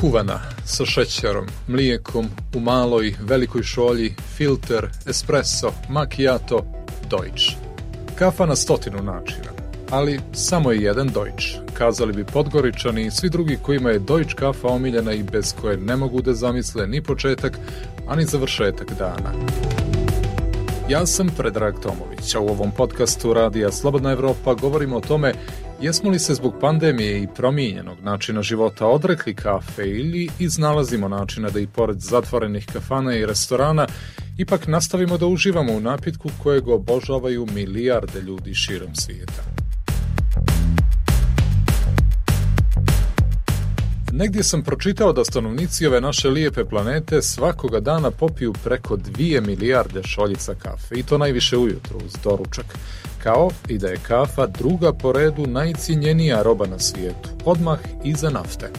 kuvana, sa šećerom, mlijekom, u maloj, velikoj šolji, filter, espresso, macchiato, Deutsch. Kafa na stotinu načina, ali samo je jedan Deutsch, kazali bi Podgoričani i svi drugi kojima je Deutsch kafa omiljena i bez koje ne mogu da zamisle ni početak, ani završetak dana. Ja sam Predrag Tomović, a u ovom podcastu Radija Slobodna Evropa govorimo o tome jesmo li se zbog pandemije i promijenjenog načina života odrekli kafe ili iznalazimo načina da i pored zatvorenih kafana i restorana ipak nastavimo da uživamo u napitku kojeg obožavaju milijarde ljudi širom svijeta. Negdje sam pročitao da stanovnici ove naše lijepe planete svakoga dana popiju preko 2 milijarde šoljica kafe i to najviše ujutru uz doručak, kao i da je kafa druga po redu najcijenjenija roba na svijetu, odmah iza nafte.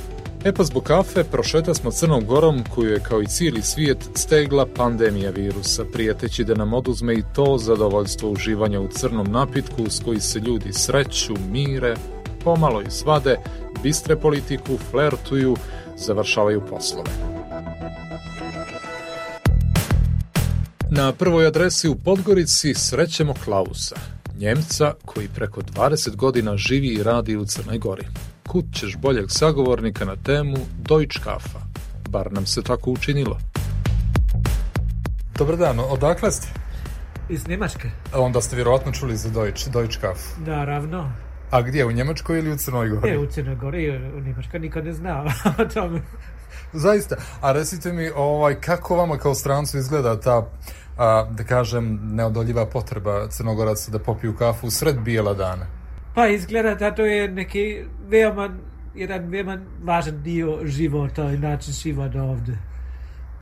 E pa zbog kafe prošeta smo Crnom Gorom koju je kao i cijeli svijet stegla pandemija virusa, prijeteći da nam oduzme i to zadovoljstvo uživanja u crnom napitku s koji se ljudi sreću, mire, pomalo i svade, bistre politiku, flertuju, završavaju poslove. Na prvoj adresi u Podgorici srećemo Klausa, Njemca koji preko 20 godina živi i radi u Crnoj Gori. Kut ćeš boljeg sagovornika na temu Deutsch Kafa. Bar nam se tako učinilo. Dobar dan, odakle ste? Iz Njemačke. Onda ste vjerovatno čuli za Deutsch, Deutsch Kafu. Naravno. A gdje, u Njemačkoj ili u Crnoj Gori? Ne, u Crnoj Gori, u Njemačkoj nikad ne zna o tome. Zaista. A recite mi, ovaj, kako vama kao strancu izgleda ta, a, da kažem, neodoljiva potreba crnogoraca da popiju kafu sred bijela dana? Pa izgleda da to je neki veoma, jedan veoma važan dio života i način života ovde.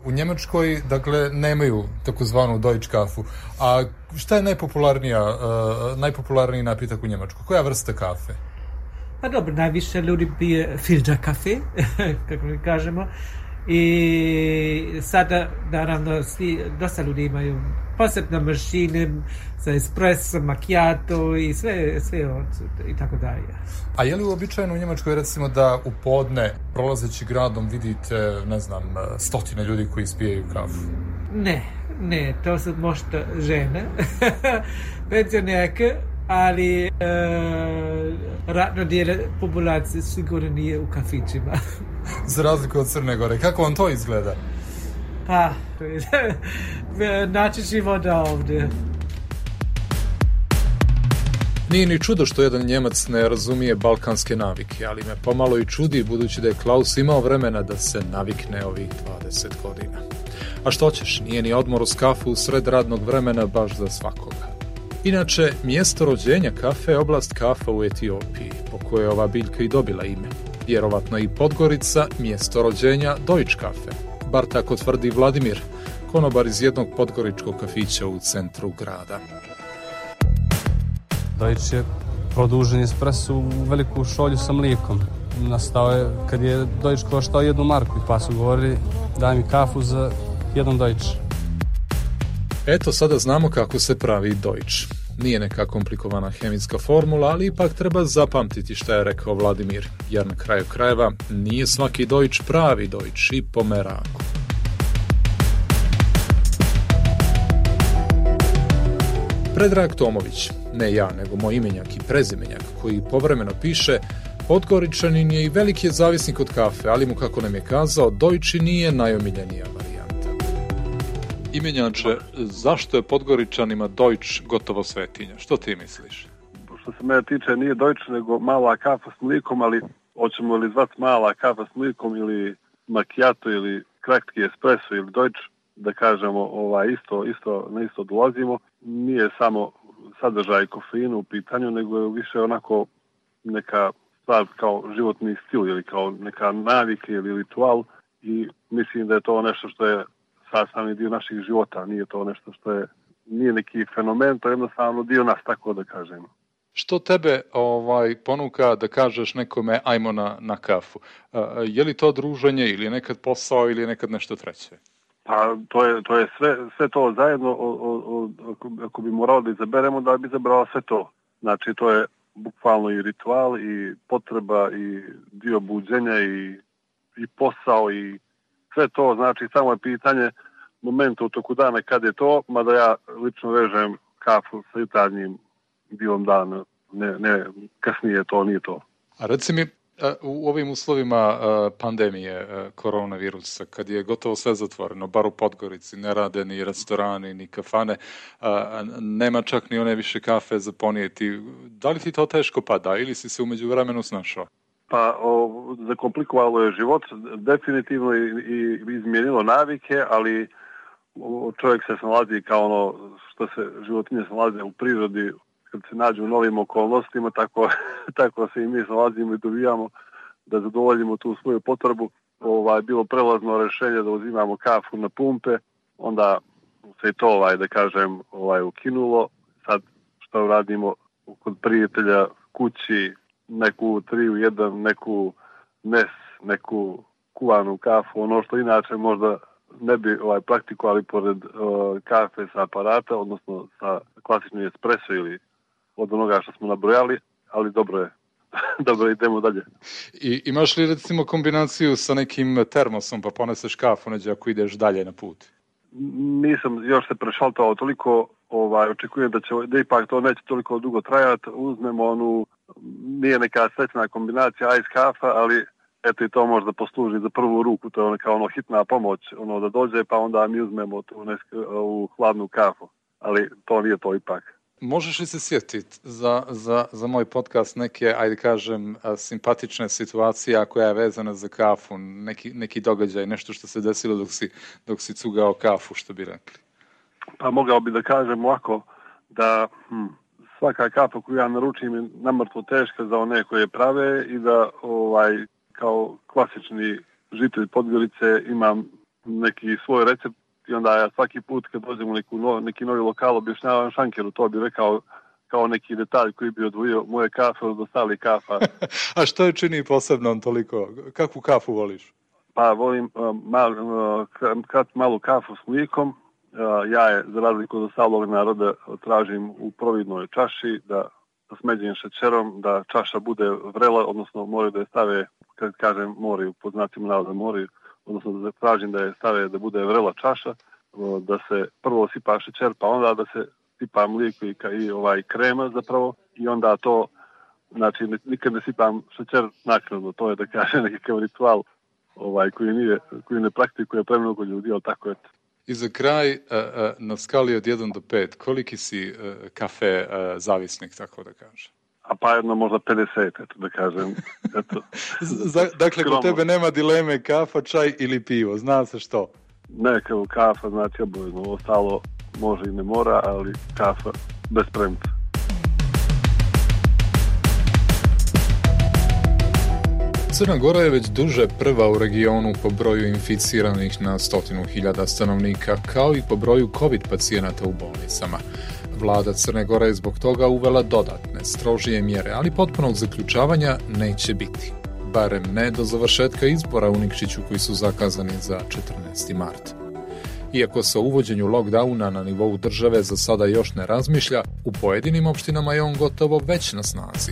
U Njemačkoj, dakle, nemaju takozvanu Deutsch kafu. A šta je najpopularnija, uh, najpopularniji napitak u Njemačkoj? Koja vrsta kafe? Pa dobro, najviše ljudi pije filter kafe, kako mi kažemo. I sada, naravno, svi, dosta ljudi imaju posebne mašine sa espresso, macchiato i sve, sve od, i tako dalje. A je li uobičajeno u Njemačkoj recimo da u podne prolazeći gradom vidite, ne znam, stotine ljudi koji ispijaju kafu? Ne, ne, to su možda žene, penzionerke, ali e, ratno dijele populacije sigurno nije u kafićima. Za razliku od Crne Gore. Kako vam to izgleda? Pa, to je način života ovdje. Nije ni čudo što jedan Njemac ne razumije balkanske navike, ali me pomalo i čudi budući da je Klaus imao vremena da se navikne ovih 20 godina. A što ćeš, nije ni odmor uz kafu u sred radnog vremena baš za svakoga. Inače, mjesto rođenja kafe je oblast kafa u Etiopiji, po kojoj je ova biljka i dobila ime. Vjerovatno i Podgorica, mjesto rođenja Deutsch kafe. Bar tako tvrdi Vladimir, konobar iz jednog podgoričkog kafića u centru grada. Deutsch je produžen espresso u veliku šolju sa mlijekom. Nastao je kad je Deutsch koštao jednu marku pa su govorili daj mi kafu za jedan Deutsch. Eto sada znamo kako se pravi Deutsch. Nije neka komplikovana hemijska formula, ali ipak treba zapamtiti šta je rekao Vladimir, jer na kraju krajeva nije svaki Deutsch pravi Deutsch i po meraku. Predrag Tomović, ne ja, nego moj imenjak i prezimenjak, koji povremeno piše Podgoričanin je i veliki je zavisnik od kafe, ali mu, kako nam je kazao, Dojči nije najomiljenija. Imenjače, zašto je Podgoričanima Dojč gotovo svetinja? Što ti misliš? Što se mene tiče, nije Dojč, nego mala kafa s mlikom, ali hoćemo li zvati mala kafa s mlikom ili macchiato ili kratki espresso ili Dojč, da kažemo ovaj isto isto na isto dolazimo nije samo sadržaj kofeina u pitanju nego je više onako neka stvar kao životni stil ili kao neka navike ili ritual i mislim da je to nešto što je sastavni dio naših života nije to nešto što je nije neki fenomen to je jednostavno dio nas tako da kažemo Što tebe ovaj ponuka da kažeš nekome ajmo na, na kafu? Je li to druženje ili nekad posao ili nekad nešto treće? Pa to je, to je sve, sve to zajedno, o, o, ako, ako bi moralo da izaberemo, da bi izabrala sve to. Znači to je bukvalno i ritual i potreba i dio buđenja i i posao i sve to, znači samo je pitanje momenta u toku dana kad je to, mada ja lično vežem kafu sa jutarnjim divom dana, ne, ne, kasnije to nije to. A reci mi, u ovim uslovima pandemije koronavirusa, kad je gotovo sve zatvoreno, bar u Podgorici, ne rade ni restorani, ni kafane, nema čak ni one više kafe za ponijeti, da li ti to teško pada ili si se umeđu vremenu snašao? Pa o, zakomplikovalo je život, definitivno i, i izmijenilo navike, ali čovjek se snalazi kao ono što se životinje snalaze u prirodi kad se nađu u novim okolnostima, tako, tako se i mi snalazimo i dobijamo da zadovoljimo tu svoju potrebu. Ovaj, bilo prelazno rešenje da uzimamo kafu na pumpe, onda se i to, ovaj, da kažem, ovaj, ukinulo. Sad što radimo kod prijatelja kući, neku tri u jedan, neku nes, neku kuvanu kafu, ono što inače možda ne bi ovaj praktikovali pored uh, kafe sa aparata, odnosno sa klasičnim espresso ili od onoga što smo nabrojali, ali dobro je. dobro, idemo dalje. I imaš li recimo kombinaciju sa nekim termosom pa poneseš kafu neđe ako ideš dalje na put? Nisam još se prešaltao toliko, ovaj, očekujem da će da ipak to neće toliko dugo trajati. Uzmemo onu, nije neka srećna kombinacija ice kafa, ali eto i to možda posluži za prvu ruku, to je neka ono hitna pomoć, ono da dođe pa onda mi uzmemo tu nesku, u hladnu kafu, ali to nije to ipak. Možeš li se sjetiti za, za, za moj podcast neke, ajde kažem, simpatične situacije koja je vezana za kafu, neki, neki događaj, nešto što se desilo dok si, dok si cugao kafu, što bi rekli? Pa mogao bi da kažem ovako, da hm, svaka kafa koju ja naručim je namrtvo teška za one koje prave i da ovaj kao klasični žitelj Podgorice imam neki svoj recept i onda ja svaki put kad dođem u neku no, neki novi lokal objašnjavam šankeru, to bi rekao kao neki detalj koji bi odvojio moje kafe od ostali kafa. A što je čini posebno toliko? Kakvu kafu voliš? Pa volim uh, mal, uh, krat, malu kafu s mlijekom. Uh, ja je, za razliku od ostalog naroda, tražim u providnoj čaši da sa smeđenim šećerom, da čaša bude vrela, odnosno moraju da je stave, kad kažem moraju, pod znacima navoda moraju, odnosno da tražim da je stave da bude vrela čaša, da se prvo sipa šećer, pa onda da se sipa mlijeko i, i ovaj krema zapravo i onda to znači nikad ne sipam šećer naknadno, to je da kaže nekakav ritual ovaj, koji, nije, koji ne praktikuje premnogo ljudi, ali tako je. I za kraj, na skali od 1 do 5, koliki si kafe zavisnik, tako da kažem? A pa jedno možda 50, eto da kažem. Eto. dakle, kod tebe nema dileme kafa, čaj ili pivo, zna se što? Ne, kao kafa, znači obojedno, ostalo može i ne mora, ali kafa bez premca. Crna Gora je već duže prva u regionu po broju inficiranih na stotinu hiljada stanovnika, kao i po broju COVID pacijenata u bolnicama. Vlada Crne Gore je zbog toga uvela dodatne, strožije mjere, ali potpunog zaključavanja neće biti. Barem ne do završetka izbora u Nikšiću koji su zakazani za 14. mart. Iako se o uvođenju lockdowna na nivou države za sada još ne razmišlja, u pojedinim opštinama je on gotovo već na snazi.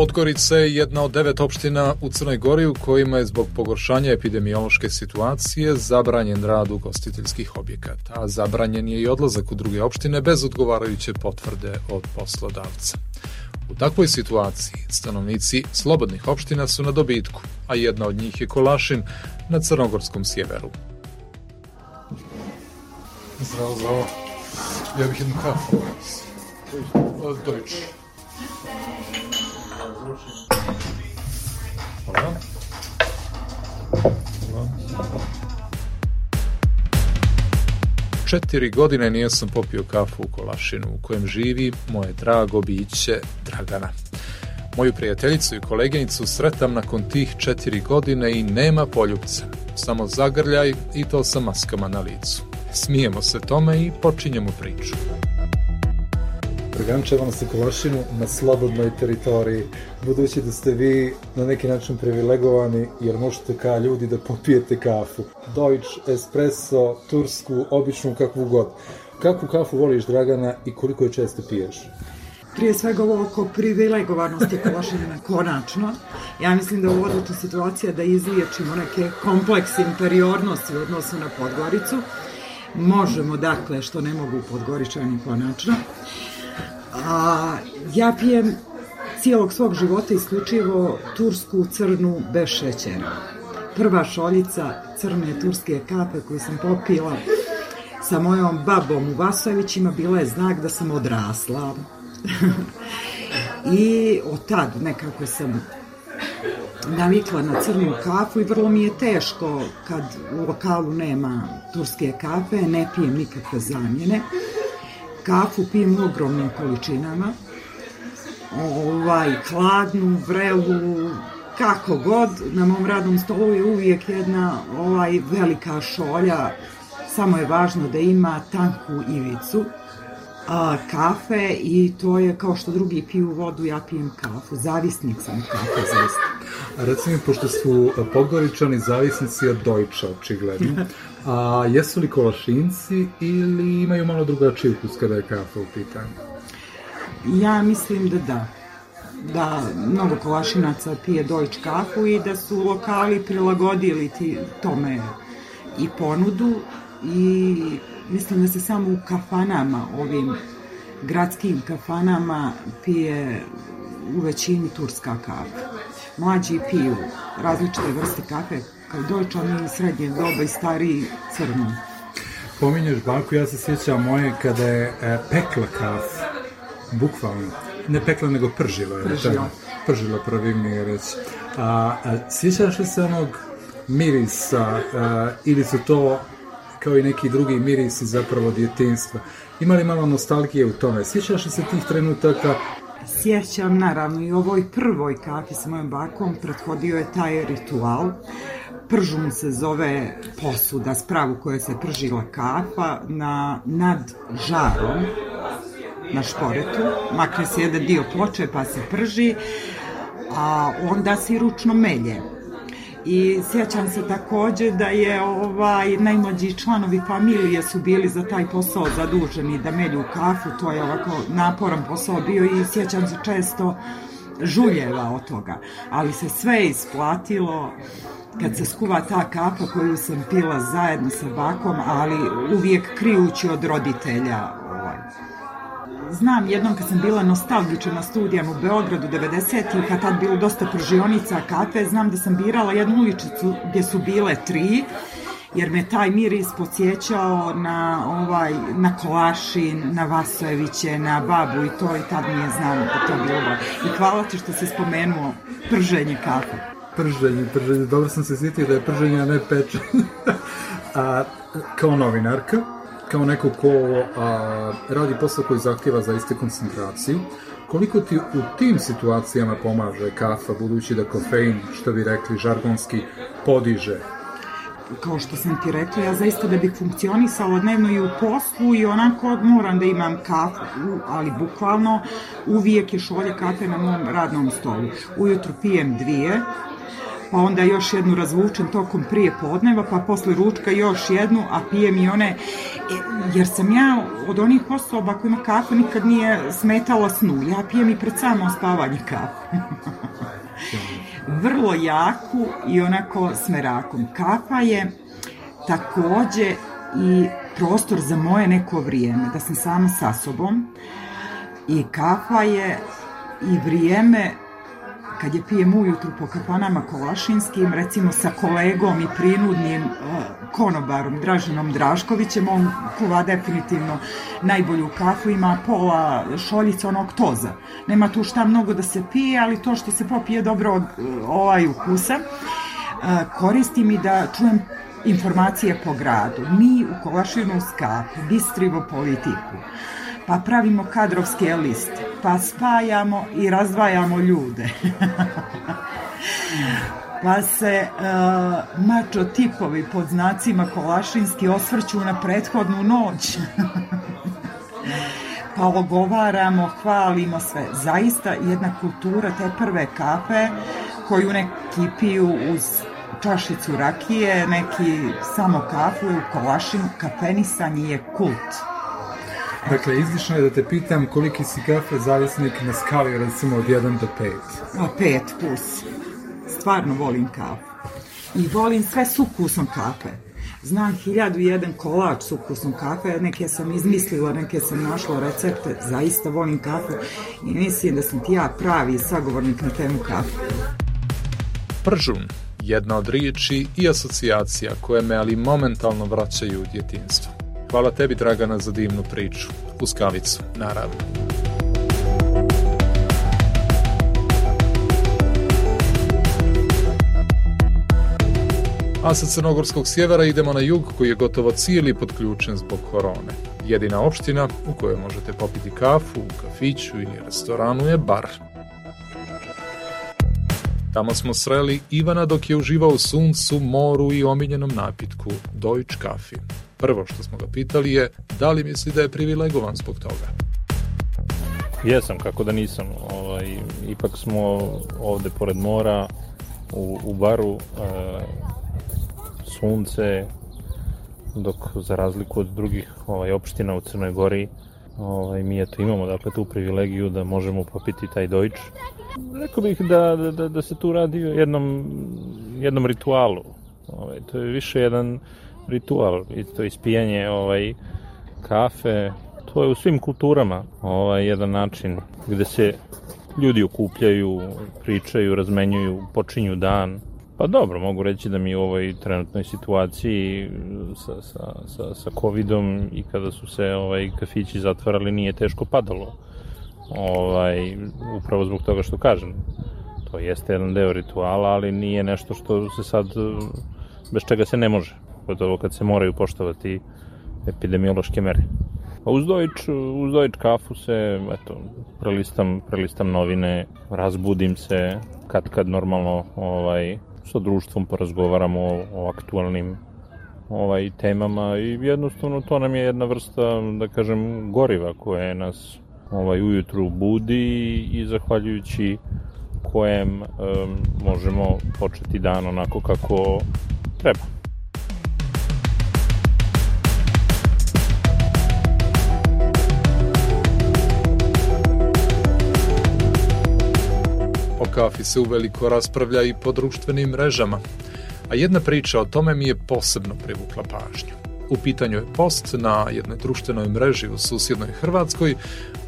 Podgorica je jedna od devet opština u Crnoj Gori u kojima je zbog pogoršanja epidemiološke situacije zabranjen rad ugostiteljskih objekata, a zabranjen je i odlazak u druge opštine bez odgovarajuće potvrde od poslodavca. U takvoj situaciji stanovnici slobodnih opština su na dobitku, a jedna od njih je Kolašin na crnogorskom sjeveru. Zdravo, zdravo. Ja bih jednu kafu. Deutsch. Hvala. Četiri godine nijesam popio kafu u Kolašinu u kojem živi moje drago biće Dragana. Moju prijateljicu i koleginicu sretam nakon tih četiri godine i nema poljubca. Samo zagrljaj i to sa maskama na licu. Smijemo se tome i počinjemo priču. Drgančeva se Kolašinu na slobodnoj teritoriji, budući da ste vi na neki način privilegovani jer možete kao ljudi da popijete kafu. Deutsch, espresso, tursku, običnu, kakvu god. Kakvu kafu voliš, Dragana, i koliko je često piješ? prije svega ovo oko privilegovanosti Kolašina konačno. Ja mislim da je ovo situacija da izliječimo neke kompleks inferiornosti u odnosu na Podgoricu. Možemo, dakle, što ne mogu Podgoričani konačno. A, ja pijem cijelog svog života isključivo tursku crnu bez šećera. Prva šoljica crne turske kape koju sam popila sa mojom babom u Vasovićima bila je znak da sam odrasla. I od tad nekako sam navikla na crnu kafu i vrlo mi je teško kad u lokalu nema turske kafe, ne pijem nikakve zamjene. Kafu pijem u ogromnim količinama, ovaj, hladnu, vrelu, kako god, na mom radnom stolu je uvijek jedna ovaj velika šolja, samo je važno da ima tanku ivicu, a, kafe i to je kao što drugi piju vodu, ja pijem kafu. Zavisnik sam kafe, zaista. A recimo, pošto su pogoričani zavisnici od dojča, očigledno, a jesu li kolašinci ili imaju malo drugačiji ukus kada je kafa u pitanju? Ja mislim da da da mnogo kolašinaca pije dojč kafu i da su lokali prilagodili ti, tome i ponudu i mislim da se samo u kafanama, ovim gradskim kafanama pije u većini turska kafa. Mlađi piju različite vrste kafe, kao dojčani srednje doba i stariji crnu. Pominješ banku, ja se sjećam moje kada je e, pekla kafu, bukvalno ne pekla, nego pržila. Je Pržila. Pržila, pravilnije reći. A, a sjećaš li se onog mirisa a, ili su to kao i neki drugi mirisi zapravo djetinstva? Ima li malo nostalgije u tome? Sjećaš li se tih trenutaka Sjećam naravno i ovoj prvoj kafi sa mojom bakom prethodio je taj ritual. Pržum se zove posuda, spravu koja se pržila kafa na, nad žarom na šporetu, makne se jedan dio ploče pa se prži, a onda se i ručno melje. I sjećam se takođe da je ovaj najmlađi članovi familije su bili za taj posao zaduženi da melju kafu, to je ovako naporan posao bio i sjećam se često žuljeva od toga, ali se sve isplatilo kad se skuva ta kafa koju sam pila zajedno sa bakom, ali uvijek krijući od roditelja ovaj, znam jednom kad sam bila nostalgična na studijama u Beogradu 90. i kad tad bilo dosta pržionica, kafe, znam da sam birala jednu uličicu gdje su bile tri, jer me taj miris podsjećao na ovaj na Kolašin, na Vasojeviće, na babu i to i tad nije znam da to bilo. I hvala ti što si spomenuo prženje kafe. Prženje, prženje, dobro sam se sjetio da je prženje, a ne pečenje. a, kao novinarka, kao neko ko a, radi posao koji zahtjeva zaiste koncentraciju, koliko ti u tim situacijama pomaže kafa, budući da kofein, što bi rekli žargonski, podiže kao što sam ti rekla, ja zaista da bih funkcionisala dnevno i u poslu i onako moram da imam kafu, ali bukvalno uvijek je šolje kafe na mom radnom stolu. Ujutru pijem dvije, pa onda još jednu razvučem tokom prije podneva, pa posle ručka još jednu, a pijem i one, e, jer sam ja od onih osoba kojima kafa nikad nije smetala snu, ja pijem i pred samo spavanje kafu. Vrlo jaku i onako smerakom. Kafa je takođe i prostor za moje neko vrijeme, da sam sama sa sobom i kafa je i vrijeme kad je pijem ujutru po kafanama kolašinskim, recimo sa kolegom i prinudnim uh, konobarom Draženom Draškovićem, on kuva definitivno najbolju kafu, ima pola šoljica onog toza. Nema tu šta mnogo da se pije, ali to što se popije dobro uh, ovaj ukusa, uh, koristim i da čujem informacije po gradu. Mi u Kolašinu skap bistrivo politiku pa pravimo kadrovske liste, pa spajamo i razdvajamo ljude. pa se uh, mačo tipovi pod znacima kolašinski osvrću na prethodnu noć. pa ogovaramo, hvalimo sve. Zaista jedna kultura te prve kafe koju neki piju uz čašicu rakije, neki samo kafu u kolašinu, kafenisanje je kult. Dakle, izlišno je da te pitam koliki si kafe zavisnik na skali recimo od 1 do 5. A 5 plus. Stvarno volim kafu. I volim sve s ukusom kafe. Znam hiljadu jedan kolač s ukusom kafe, neke sam izmislila, neke sam našla recepte, zaista volim kafu i mislim da sam ti ja pravi sagovornik na temu kafe. Pržun, jedna od riječi i asocijacija koje me ali momentalno vraćaju u djetinstvo. Hvala tebi, Dragana, za divnu priču. Uz kavicu, naravno. A sa Crnogorskog sjevera idemo na jug koji je gotovo cijeli podključen zbog korone. Jedina opština u kojoj možete popiti kafu, u kafiću ili restoranu je bar. Tamo smo sreli Ivana dok je uživao suncu, moru i omiljenom napitku Deutsch Kafi. Prvo što smo ga pitali je da li misli da je privilegovan zbog toga. Jesam, kako da nisam. Ovaj, ipak smo ovde pored mora, u, u baru, e, sunce, dok za razliku od drugih ovaj, opština u Crnoj Gori, ovaj, mi eto imamo dakle tu privilegiju da možemo popiti taj Deutsch. Rekao bih da, da, da, da se tu radi o jednom, jednom ritualu. Ovaj, to je više jedan ritual, i to ispijanje ovaj, kafe, to je u svim kulturama ovaj, jedan način gde se ljudi okupljaju, pričaju, razmenjuju, počinju dan. Pa dobro, mogu reći da mi u ovoj trenutnoj situaciji sa, sa, sa, sa covidom i kada su se ovaj, kafići zatvarali nije teško padalo. Ovaj, upravo zbog toga što kažem. To jeste jedan deo rituala, ali nije nešto što se sad bez čega se ne može pogotovo kad se moraju poštovati epidemiološke mere. A uz Deutsch, uz Deutsch kafu se, eto, prelistam, prelistam novine, razbudim se, kad kad normalno ovaj, sa društvom porazgovaramo o, o aktualnim ovaj temama i jednostavno to nam je jedna vrsta da kažem goriva koje nas ovaj ujutru budi i zahvaljujući kojem um, možemo početi dan onako kako treba. Kafi se uveliko raspravlja i po društvenim mrežama, a jedna priča o tome mi je posebno privukla pažnju. U pitanju je post na jednoj društvenoj mreži u susjednoj Hrvatskoj,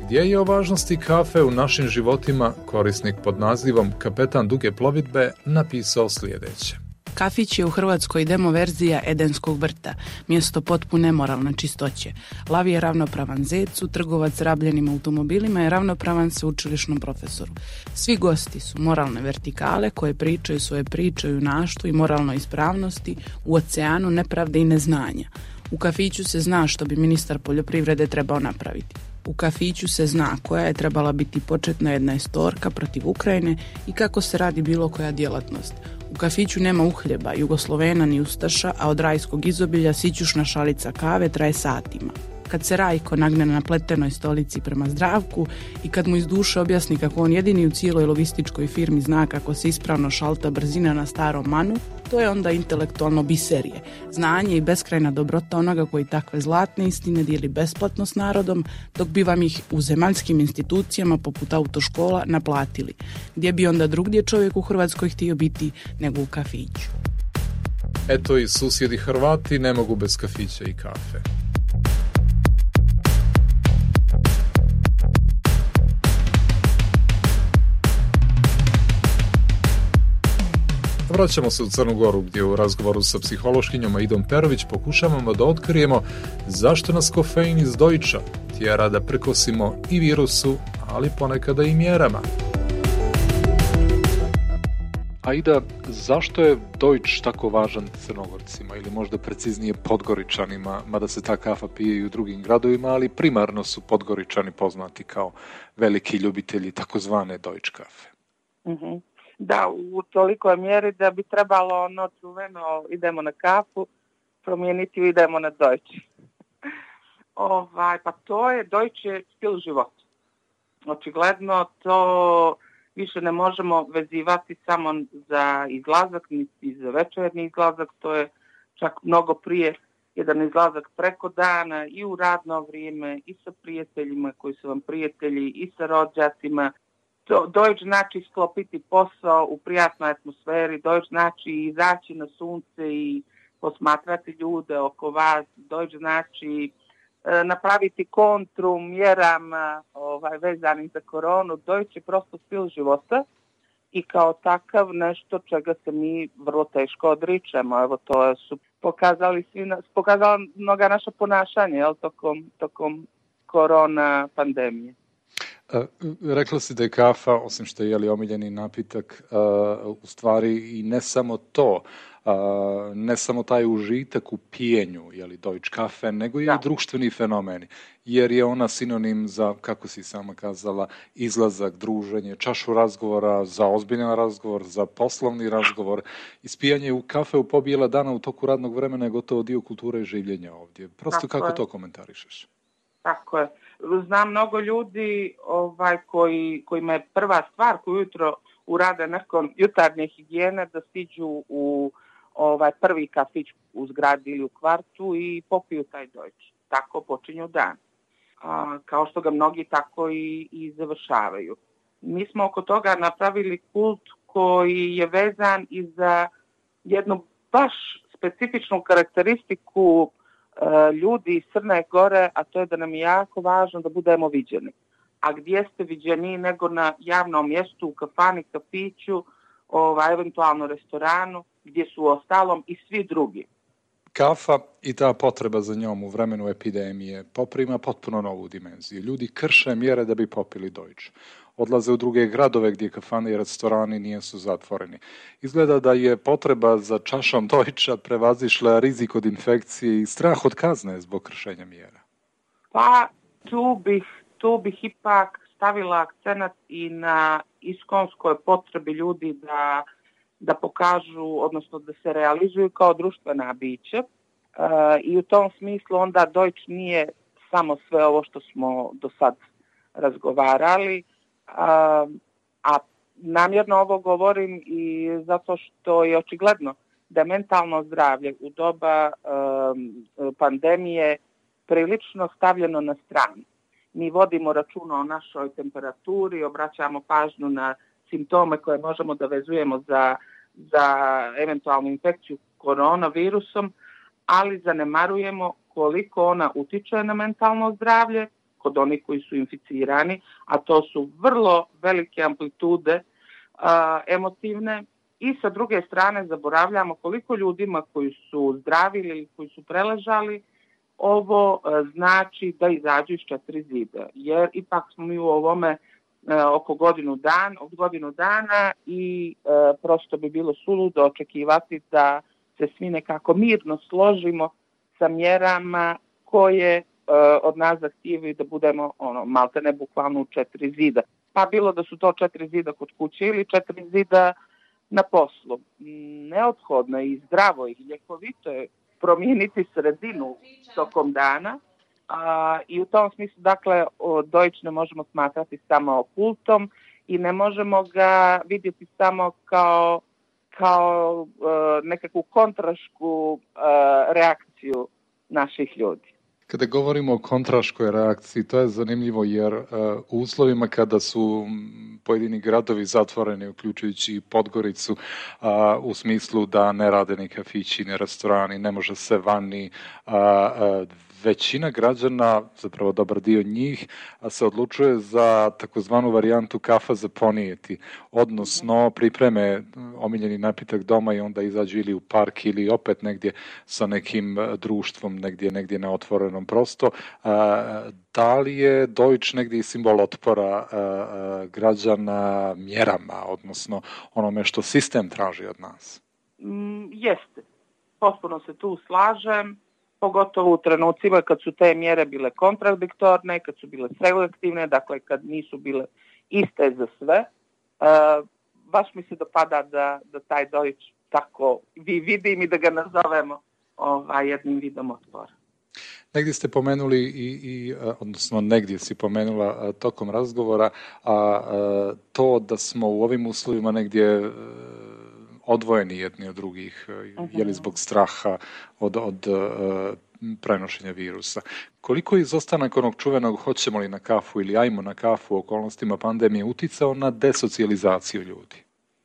gdje je o važnosti kafe u našim životima korisnik pod nazivom Kapetan duge plovidbe napisao sljedeće. Kafić je u Hrvatskoj demo verzija Edenskog vrta, mjesto potpune moralne čistoće. Lav je ravnopravan zecu, trgovac rabljenim automobilima je ravnopravan sveučilišnom profesoru. Svi gosti su moralne vertikale koje pričaju svoje priče o junaštvu i moralnoj ispravnosti u oceanu nepravde i neznanja. U kafiću se zna što bi ministar poljoprivrede trebao napraviti. U kafiću se zna koja je trebala biti početna jedna istorka protiv Ukrajine i kako se radi bilo koja djelatnost. U kafiću nema uhljeba, jugoslovena ni ustaša, a od rajskog izobilja sićušna šalica kave traje satima. Kad se Rajko nagne na pletenoj stolici prema zdravku i kad mu iz duše objasni kako on jedini u cijeloj logističkoj firmi zna kako se ispravno šalta brzina na starom manu, to je onda intelektualno biserije, znanje i beskrajna dobrota onoga koji takve zlatne istine dijeli besplatno s narodom, dok bi vam ih u zemaljskim institucijama poput autoškola naplatili, gdje bi onda drugdje čovjek u Hrvatskoj htio biti nego u kafiću. Eto i susjedi Hrvati ne mogu bez kafića i kafe. Vraćamo se u Crnu Goru gdje u razgovoru sa psihološkinjom Aidom Perović pokušavamo da otkrijemo zašto nas kofein iz dojča tjera da prekosimo i virusu, ali ponekada i mjerama. Aida, zašto je Deutsch tako važan crnogorcima ili možda preciznije podgoričanima, mada se ta kafa pije i u drugim gradovima, ali primarno su podgoričani poznati kao veliki ljubitelji takozvane Deutsch kafe? Mm -hmm da u tolikoj mjeri da bi trebalo ono čuveno idemo na kafu promijeniti i idemo na dojče. ovaj, pa to je dojče stil života. Očigledno to više ne možemo vezivati samo za izlazak, niti za večernji izlazak, to je čak mnogo prije jedan izlazak preko dana i u radno vrijeme i sa prijateljima koji su vam prijatelji i sa rođacima. Dođ znači sklopiti posao u prijatnoj atmosferi, dođ znači izaći na sunce i posmatrati ljude oko vas, dođ znači e, napraviti kontru mjerama ovaj, vezanim za koronu, doći prosto stil života i kao takav nešto čega se mi vrlo teško odričemo. Evo to su pokazali svi, pokazala mnoga naša ponašanja jel, tokom, tokom korona pandemije. Rekla si da je kafa, osim što je jeli omiljeni napitak, u stvari i ne samo to, ne samo taj užitak u pijenju, jeli, Deutsch kafe, nego i da. društveni fenomeni, jer je ona sinonim za, kako si sama kazala, izlazak, druženje, čašu razgovora, za ozbiljan razgovor, za poslovni razgovor. Ispijanje u kafe u pobijela dana u toku radnog vremena je gotovo dio kulture i življenja ovdje. Prosto Tako kako je. to komentarišeš? Tako je. Znam mnogo ljudi ovaj, koji, kojima je prva stvar koju jutro urade nakon jutarnje higijene da stiđu u ovaj, prvi kafić u zgradi ili u kvartu i popiju taj dojč. Tako počinju dan. A, kao što ga mnogi tako i, i završavaju. Mi smo oko toga napravili kult koji je vezan i za jednu baš specifičnu karakteristiku ljudi iz Crne Gore, a to je da nam je jako važno da budemo viđeni. A gdje ste viđeni nego na javnom mjestu, u kafani, kafiću, ovaj, eventualno restoranu, gdje su ostalom i svi drugi. Kafa i ta potreba za njom u vremenu epidemije poprima potpuno novu dimenziju. Ljudi krše mjere da bi popili Deutsch. Odlaze u druge gradove gdje kafane i restorani nisu zatvoreni. Izgleda da je potreba za čašom Deutscha prevazišla rizik od infekcije i strah od kazne zbog kršenja mjera. Pa tu bih, tu bih ipak stavila akcenat i na iskonskoj potrebi ljudi da da pokažu, odnosno da se realizuju kao društvena bića e, i u tom smislu onda Deutsch nije samo sve ovo što smo do sad razgovarali, a, a namjerno ovo govorim i zato što je očigledno da mentalno zdravlje u doba um, pandemije prilično stavljeno na stranu. Mi vodimo računa o našoj temperaturi, obraćamo pažnju na simptome koje možemo da vezujemo za za eventualnu infekciju koronavirusom, ali zanemarujemo koliko ona utiče na mentalno zdravlje kod onih koji su inficirani, a to su vrlo velike amplitude a, emotivne. I sa druge strane zaboravljamo koliko ljudima koji su zdravili ili koji su preležali ovo znači da izađu iz četiri zida, jer ipak smo mi u ovome E, oko godinu dan, od godinu dana i e, prosto bi bilo suludo očekivati da se svi nekako mirno složimo sa mjerama koje e, od nas zahtijevaju da budemo ono, malte ne bukvalno u četiri zida. Pa bilo da su to četiri zida kod kuće ili četiri zida na poslu. Neophodno je i zdravo i ljekovito je promijeniti sredinu tokom dana, A, I u tom smislu, dakle, Deutsch ne možemo smatrati samo kultom i ne možemo ga vidjeti samo kao, kao uh, nekakvu kontrašku uh, reakciju naših ljudi. Kada govorimo o kontraškoj reakciji, to je zanimljivo jer uh, u uslovima kada su pojedini gradovi zatvoreni, uključujući Podgoricu, uh, u smislu da ne rade ni kafići, ni restorani, ne može se vani, uh, većina građana, zapravo dobar dio njih, se odlučuje za takozvanu varijantu kafa za ponijeti, odnosno pripreme omiljeni napitak doma i onda izađu ili u park ili opet negdje sa nekim društvom, negdje, negdje na otvorenom prosto. Da li je Deutsch negdje simbol otpora građana mjerama, odnosno onome što sistem traži od nas? Mm, jeste. Potpuno se tu slažem pogotovo u trenucima kad su te mjere bile kontradiktorne, kad su bile selektivne, dakle kad nisu bile iste za sve. Uh, baš mi se dopada da, da taj Deutsch tako vi vidim i da ga nazovemo ovaj, jednim vidom otpora. Negdje ste pomenuli i, i odnosno negdje si pomenula tokom razgovora a, a to da smo u ovim uslovima negdje odvojeni jedni od drugih, uh, je li zbog straha od, od uh, prenošenja virusa. Koliko je izostanak onog čuvenog hoćemo li na kafu ili ajmo na kafu u okolnostima pandemije uticao na desocijalizaciju ljudi?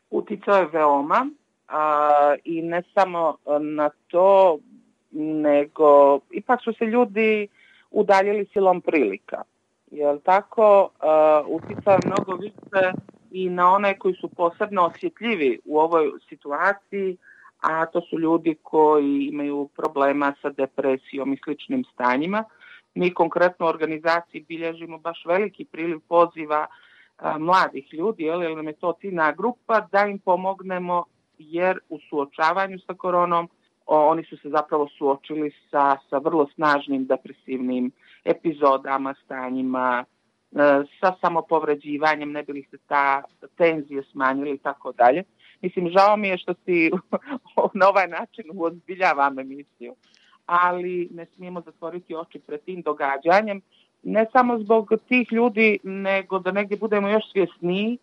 Uticao je veoma a, i ne samo na to, nego ipak su se ljudi udaljili silom prilika. Jel tako? Uh, uticao je mnogo više i na one koji su posebno osjetljivi u ovoj situaciji, a to su ljudi koji imaju problema sa depresijom i sličnim stanjima. Mi konkretno u organizaciji bilježimo baš veliki priliv poziva a, mladih ljudi, jer nam je to ciljna grupa, da im pomognemo jer u suočavanju sa koronom o, oni su se zapravo suočili sa, sa vrlo snažnim depresivnim epizodama, stanjima, sa samopovređivanjem, ne bili se ta tenzije smanjili i tako dalje. Mislim, žao mi je što si na ovaj način uozbiljavam emisiju, ali ne smijemo zatvoriti oči pred tim događanjem, ne samo zbog tih ljudi, nego da negdje budemo još svjesniji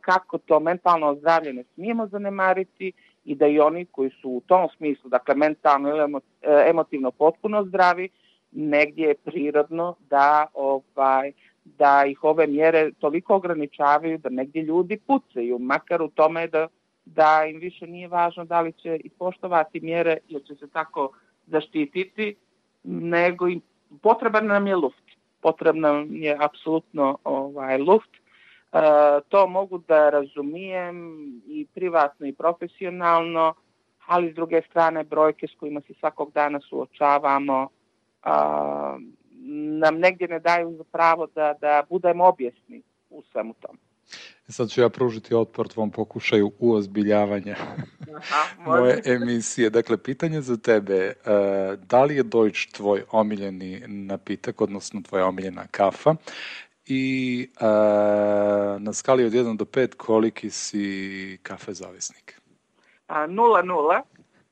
kako to mentalno zdravlje ne smijemo zanemariti i da i oni koji su u tom smislu, dakle mentalno ili emotivno potpuno zdravi, negdje je prirodno da ovaj da ih ove mjere toliko ograničavaju da negdje ljudi pucaju, makar u tome da, da im više nije važno da li će ispoštovati mjere jer će se tako zaštititi, nego im potreban nam je luft. Potrebno je apsolutno ovaj luft. E, to mogu da razumijem i privatno i profesionalno, ali s druge strane brojke s kojima se svakog dana suočavamo a, nam negdje ne daju za pravo da, da budemo objesni u svemu tom. Sad ću ja pružiti otpor tvom pokušaju uozbiljavanja Aha, moje emisije. Dakle, pitanje za tebe, uh, da li je Deutsch tvoj omiljeni napitak, odnosno tvoja omiljena kafa? I uh, na skali od 1 do 5 koliki si kafe zavisnik? A, nula, nula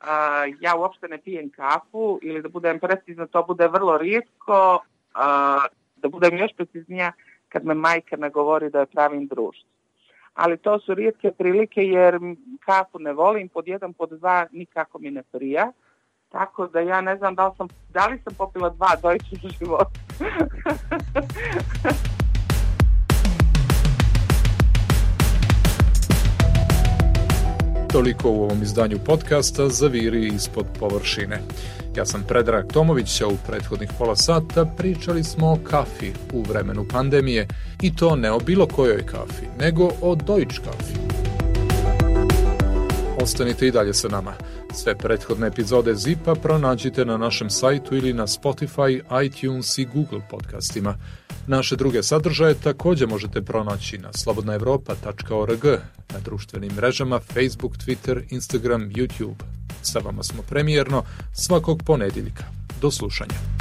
a, ja uopšte ne pijem kafu ili da budem precizna, to bude vrlo rijetko, a, da budem još preciznija kad me majka nagovori da je pravim društvo. Ali to su rijetke prilike jer kafu ne volim, pod jedan, pod dva nikako mi ne prija. Tako da ja ne znam da li sam, da li sam popila dva dojče u životu. Toliko u ovom izdanju podcasta Zaviri ispod površine. Ja sam Predrag Tomović, a u prethodnih pola sata pričali smo o kafi u vremenu pandemije i to ne o bilo kojoj kafi, nego o Deutsch kafi. Ostanite i dalje sa nama. Sve prethodne epizode Zipa pronađite na našem sajtu ili na Spotify, iTunes i Google podcastima. Naše druge sadržaje takođe možete pronaći na slobodnaevropa.org, na društvenim mrežama Facebook, Twitter, Instagram, YouTube. Sa vama smo premijerno svakog ponedeljka. Do slušanja.